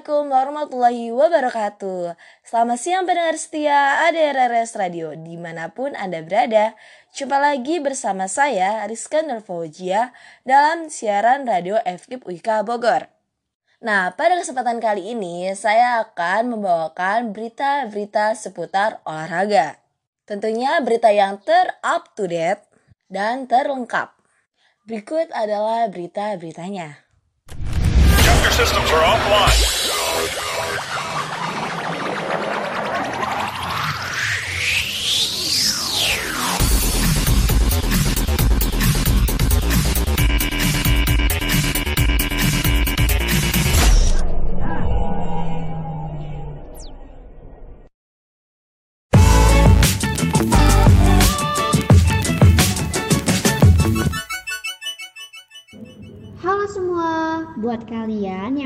Assalamualaikum warahmatullahi wabarakatuh. Selamat siang pendengar setia ADRRS Radio di mana pun Anda berada. Jumpa lagi bersama saya Rizka Nerfaujia dalam siaran radio FKIP UIK Bogor. Nah pada kesempatan kali ini saya akan membawakan berita-berita seputar olahraga. Tentunya berita yang ter-up to date dan terlengkap. Berikut adalah berita-beritanya. Halo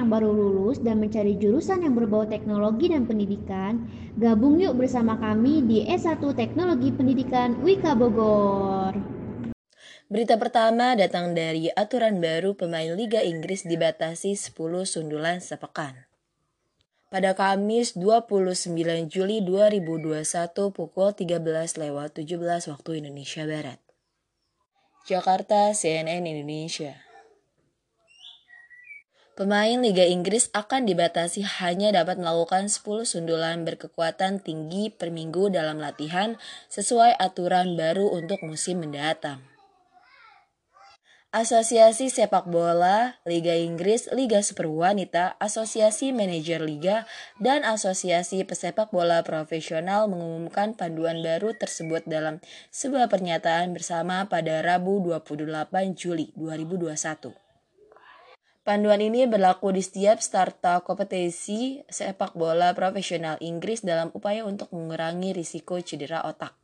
yang baru lulus dan mencari jurusan yang berbau teknologi dan pendidikan, gabung yuk bersama kami di S1 Teknologi Pendidikan Wika Bogor. Berita pertama datang dari aturan baru pemain Liga Inggris dibatasi 10 sundulan sepekan. Pada Kamis 29 Juli 2021 pukul 13 lewat 17 waktu Indonesia Barat. Jakarta, CNN Indonesia. Pemain Liga Inggris akan dibatasi hanya dapat melakukan 10 sundulan berkekuatan tinggi per minggu dalam latihan sesuai aturan baru untuk musim mendatang. Asosiasi Sepak Bola, Liga Inggris, Liga Super Wanita, Asosiasi Manajer Liga, dan Asosiasi Pesepak Bola Profesional mengumumkan panduan baru tersebut dalam sebuah pernyataan bersama pada Rabu 28 Juli 2021. Panduan ini berlaku di setiap starta kompetisi sepak bola profesional Inggris dalam upaya untuk mengurangi risiko cedera otak.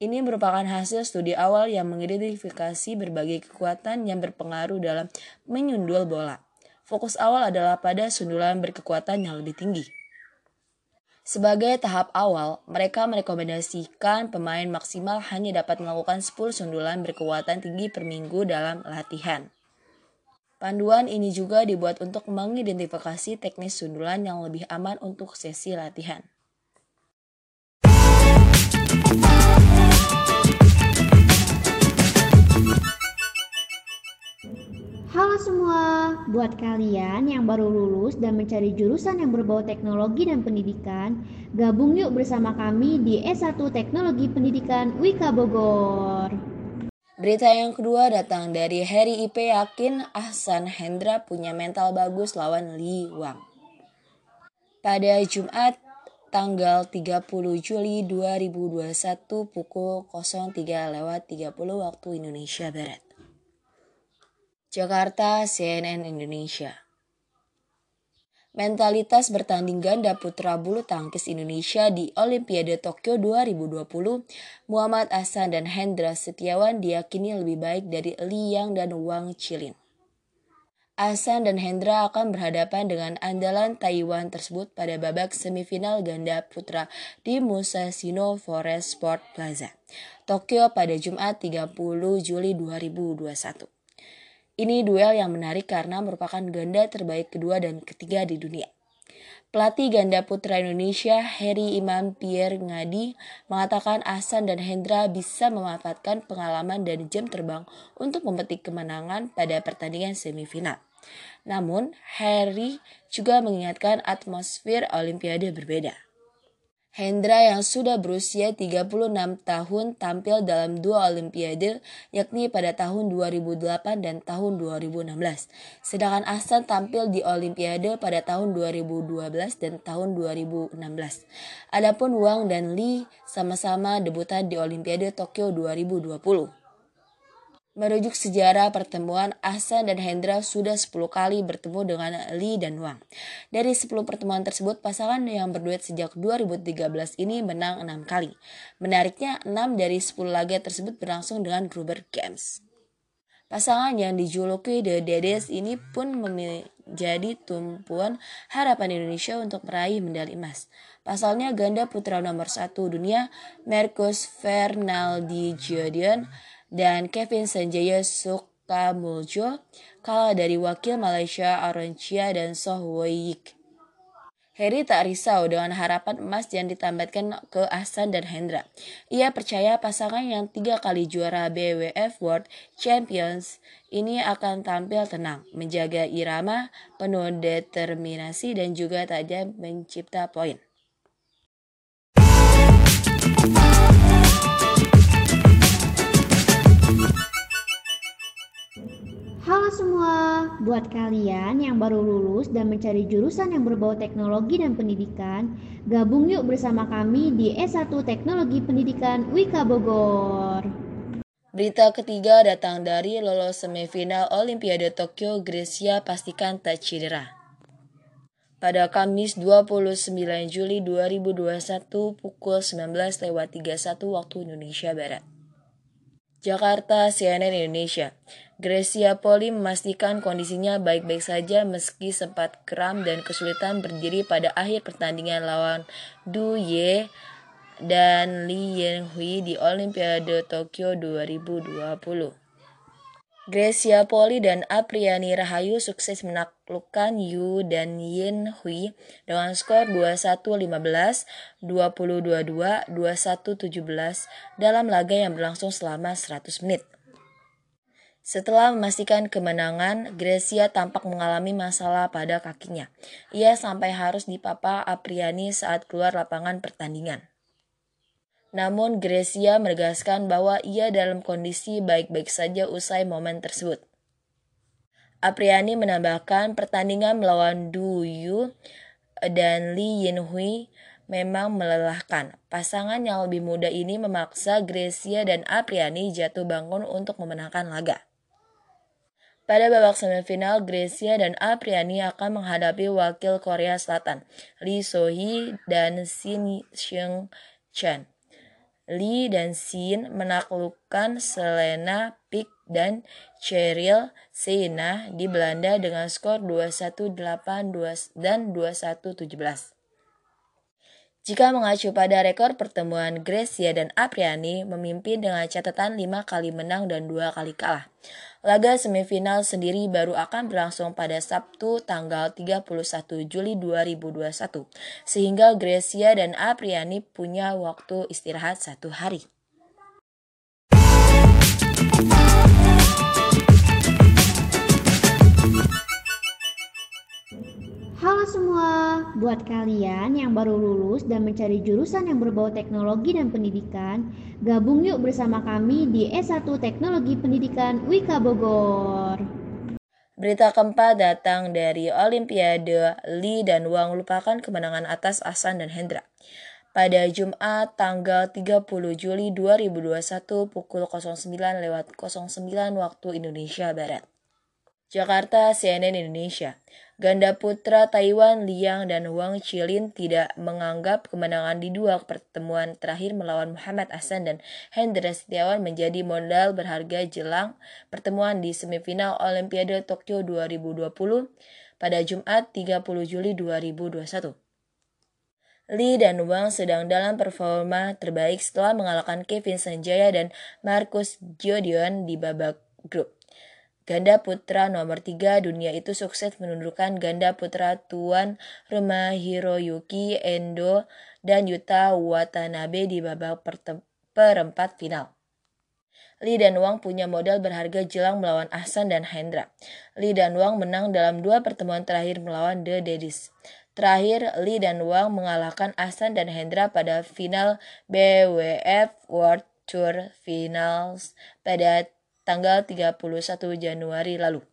Ini merupakan hasil studi awal yang mengidentifikasi berbagai kekuatan yang berpengaruh dalam menyundul bola. Fokus awal adalah pada sundulan berkekuatan yang lebih tinggi. Sebagai tahap awal, mereka merekomendasikan pemain maksimal hanya dapat melakukan 10 sundulan berkekuatan tinggi per minggu dalam latihan. Panduan ini juga dibuat untuk mengidentifikasi teknis sundulan yang lebih aman untuk sesi latihan. Halo semua, buat kalian yang baru lulus dan mencari jurusan yang berbau teknologi dan pendidikan, gabung yuk bersama kami di S1 Teknologi Pendidikan Wika Bogor. Berita yang kedua datang dari Harry IP yakin Ahsan Hendra punya mental bagus lawan Li Wang. Pada Jumat tanggal 30 Juli 2021 pukul 03 lewat 30 waktu Indonesia Barat. Jakarta, CNN Indonesia. Mentalitas bertanding ganda putra bulu tangkis Indonesia di Olimpiade Tokyo 2020, Muhammad Ahsan dan Hendra Setiawan diyakini lebih baik dari Li Yang dan Wang Chilin. Ahsan dan Hendra akan berhadapan dengan andalan Taiwan tersebut pada babak semifinal ganda putra di Musashino Forest Sport Plaza, Tokyo pada Jumat 30 Juli 2021. Ini duel yang menarik karena merupakan ganda terbaik kedua dan ketiga di dunia. Pelatih ganda putra Indonesia Heri Imam Pierre Ngadi mengatakan Ahsan dan Hendra bisa memanfaatkan pengalaman dan jam terbang untuk memetik kemenangan pada pertandingan semifinal. Namun, Harry juga mengingatkan atmosfer Olimpiade berbeda. Hendra yang sudah berusia 36 tahun tampil dalam dua olimpiade yakni pada tahun 2008 dan tahun 2016. Sedangkan Ahsan tampil di olimpiade pada tahun 2012 dan tahun 2016. Adapun Wang dan Lee sama-sama debutan di olimpiade Tokyo 2020. Merujuk sejarah pertemuan, Ahsan dan Hendra sudah 10 kali bertemu dengan Lee dan Wang. Dari 10 pertemuan tersebut, pasangan yang berduet sejak 2013 ini menang 6 kali. Menariknya, 6 dari 10 laga tersebut berlangsung dengan Gruber Games. Pasangan yang dijuluki The Dedes ini pun menjadi tumpuan harapan Indonesia untuk meraih medali emas. Pasalnya ganda putra nomor satu dunia, Marcus Fernaldi Gideon, dan Kevin Sanjaya Suk Sukamuljo kalah dari wakil Malaysia Aroncia dan Soh Woyik. Harry tak risau dengan harapan emas yang ditambahkan ke Ahsan dan Hendra. Ia percaya pasangan yang tiga kali juara BWF World Champions ini akan tampil tenang, menjaga irama, penuh determinasi dan juga tajam mencipta poin. Buat kalian yang baru lulus dan mencari jurusan yang berbau teknologi dan pendidikan, gabung yuk bersama kami di S1 Teknologi Pendidikan Wika Bogor. Berita ketiga datang dari lolos semifinal Olimpiade Tokyo, Grecia pastikan tak cedera. Pada Kamis 29 Juli 2021 pukul 19.31 waktu Indonesia Barat. Jakarta, CNN Indonesia. Gracia Poli memastikan kondisinya baik-baik saja meski sempat kram dan kesulitan berdiri pada akhir pertandingan lawan Du Ye dan Li Yenhui di Olimpiade Tokyo 2020. Gracia Poli dan Apriani Rahayu sukses menaklukkan Yu dan Yin Hui dengan skor 21-15, 20-22, 21-17 dalam laga yang berlangsung selama 100 menit. Setelah memastikan kemenangan, Gracia tampak mengalami masalah pada kakinya. Ia sampai harus dipapa Apriani saat keluar lapangan pertandingan. Namun Gracia menegaskan bahwa ia dalam kondisi baik-baik saja usai momen tersebut. Apriani menambahkan pertandingan melawan Du Yu dan Li Yinhui memang melelahkan. Pasangan yang lebih muda ini memaksa Gracia dan Apriani jatuh bangun untuk memenangkan laga. Pada babak semifinal, Gracia dan Apriani akan menghadapi wakil Korea Selatan, Lee Sohee dan Shin Seung Chan. Lee dan Sin menaklukkan Selena Pick dan Cheryl Seina di Belanda dengan skor 21-8 dan 21-17. Jika mengacu pada rekor pertemuan Gracia dan Apriani memimpin dengan catatan 5 kali menang dan 2 kali kalah. Laga semifinal sendiri baru akan berlangsung pada Sabtu tanggal 31 Juli 2021, sehingga Gracia dan Apriani punya waktu istirahat satu hari. Halo semua, buat kalian yang baru lulus dan mencari jurusan yang berbau teknologi dan pendidikan, gabung yuk bersama kami di S1 Teknologi Pendidikan Wika Bogor. Berita keempat datang dari Olimpiade Lee dan Wang lupakan kemenangan atas Asan dan Hendra. Pada Jumat tanggal 30 Juli 2021 pukul 09 lewat 09 waktu Indonesia Barat. Jakarta, CNN Indonesia. Ganda putra Taiwan Liang dan Wang Qilin tidak menganggap kemenangan di dua pertemuan terakhir melawan Muhammad Hasan dan Hendra Setiawan menjadi modal berharga jelang pertemuan di semifinal Olimpiade Tokyo 2020 pada Jumat 30 Juli 2021. Lee dan Wang sedang dalam performa terbaik setelah mengalahkan Kevin Sanjaya dan Marcus Gideon di babak grup. Ganda putra nomor 3 dunia itu sukses menundukkan ganda putra tuan rumah Hiroyuki Endo dan Yuta Watanabe di babak perempat final. Lee dan Wang punya modal berharga jelang melawan Ahsan dan Hendra. Lee dan Wang menang dalam dua pertemuan terakhir melawan The Daddies. Terakhir, Lee dan Wang mengalahkan Ahsan dan Hendra pada final BWF World Tour Finals pada tanggal 31 Januari lalu.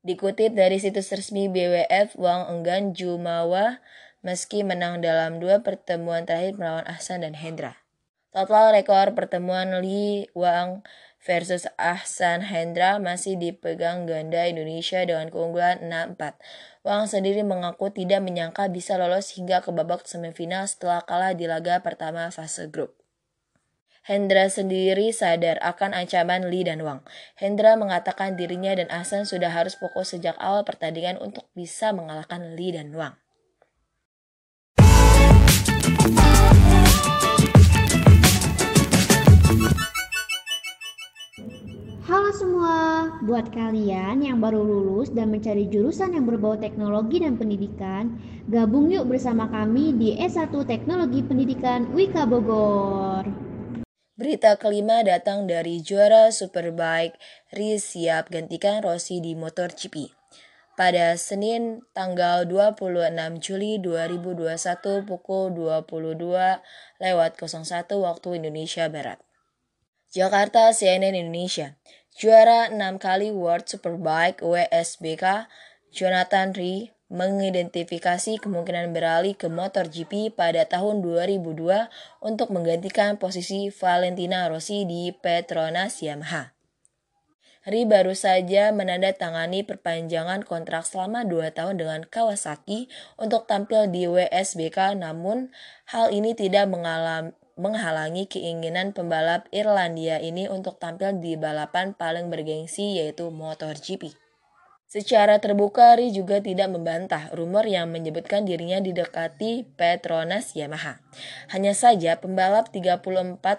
Dikutip dari situs resmi BWF, Wang enggan jumawa meski menang dalam dua pertemuan terakhir melawan Ahsan dan Hendra. Total rekor pertemuan Li Wang versus Ahsan Hendra masih dipegang ganda Indonesia dengan keunggulan 6-4. Wang sendiri mengaku tidak menyangka bisa lolos hingga ke babak semifinal setelah kalah di laga pertama fase grup. Hendra sendiri sadar akan ancaman Lee dan Wang. Hendra mengatakan dirinya dan Ahsan sudah harus fokus sejak awal pertandingan untuk bisa mengalahkan Lee dan Wang. Halo semua, buat kalian yang baru lulus dan mencari jurusan yang berbau teknologi dan pendidikan, gabung yuk bersama kami di S1 Teknologi Pendidikan Wika Bogor. Berita kelima datang dari juara Superbike, Riz siap gantikan Rossi di MotoGP. Pada Senin tanggal 26 Juli 2021 pukul 22 lewat 01 waktu Indonesia Barat. Jakarta CNN Indonesia. Juara 6 kali World Superbike WSBK, Jonathan Ri mengidentifikasi kemungkinan beralih ke MotoGP pada tahun 2002 untuk menggantikan posisi Valentina Rossi di Petronas Yamaha. Ri baru saja menandatangani perpanjangan kontrak selama 2 tahun dengan Kawasaki untuk tampil di WSBK namun hal ini tidak mengalami menghalangi keinginan pembalap Irlandia ini untuk tampil di balapan paling bergengsi yaitu MotoGP. Secara terbuka, Ri juga tidak membantah rumor yang menyebutkan dirinya didekati Petronas Yamaha. Hanya saja, pembalap 34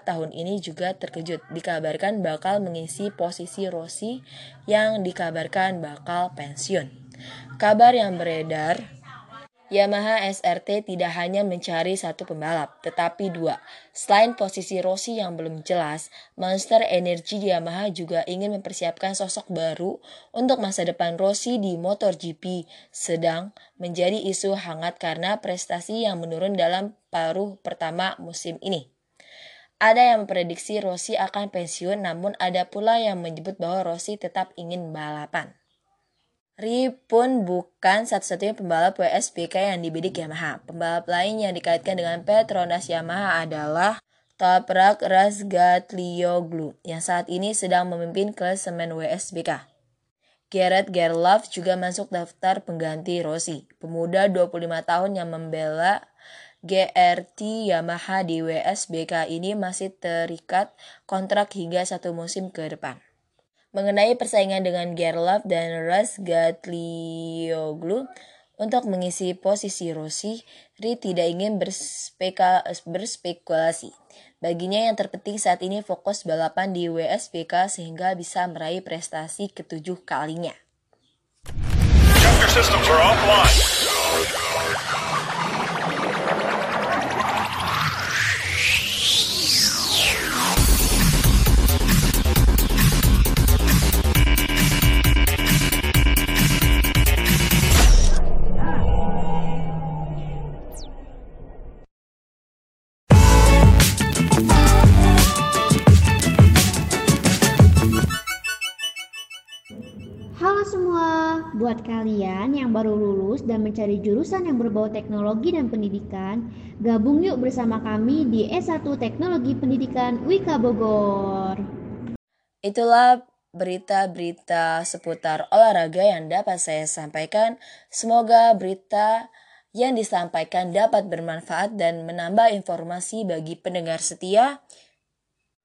tahun ini juga terkejut dikabarkan bakal mengisi posisi Rossi yang dikabarkan bakal pensiun. Kabar yang beredar Yamaha SRT tidak hanya mencari satu pembalap, tetapi dua. Selain posisi Rossi yang belum jelas, Monster Energy Yamaha juga ingin mempersiapkan sosok baru untuk masa depan Rossi di MotoGP, sedang menjadi isu hangat karena prestasi yang menurun dalam paruh pertama musim ini. Ada yang memprediksi Rossi akan pensiun, namun ada pula yang menyebut bahwa Rossi tetap ingin balapan. Ri pun bukan satu-satunya pembalap WSBK yang dibidik Yamaha. Pembalap lain yang dikaitkan dengan Petronas Yamaha adalah Toprak Razgatlioglu yang saat ini sedang memimpin klasemen WSBK. Gerard Gerloff juga masuk daftar pengganti Rossi, pemuda 25 tahun yang membela GRT Yamaha di WSBK ini masih terikat kontrak hingga satu musim ke depan. Mengenai persaingan dengan Gerlach dan Razgatlioglu untuk mengisi posisi Rossi, Ri tidak ingin berspeka, berspekulasi. Baginya yang terpenting saat ini fokus balapan di WSBK sehingga bisa meraih prestasi ketujuh kalinya. Yang baru lulus dan mencari jurusan yang berbau teknologi dan pendidikan, gabung yuk bersama kami di S1 Teknologi Pendidikan Wika Bogor. Itulah berita-berita seputar olahraga yang dapat saya sampaikan. Semoga berita yang disampaikan dapat bermanfaat dan menambah informasi bagi pendengar setia.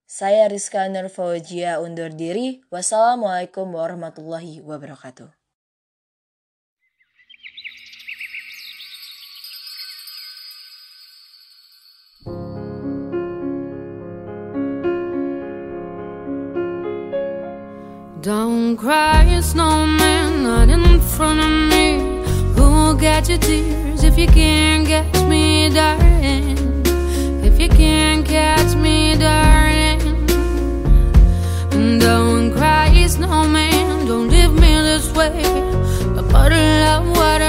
Saya Rizka Nurfaujia undur diri. Wassalamualaikum warahmatullahi wabarakatuh. Don't cry, snowman, not in front of me. Who'll get your tears if you can't catch me, darling? If you can't catch me, darling. Don't cry, snowman, don't leave me this way. A bottle of water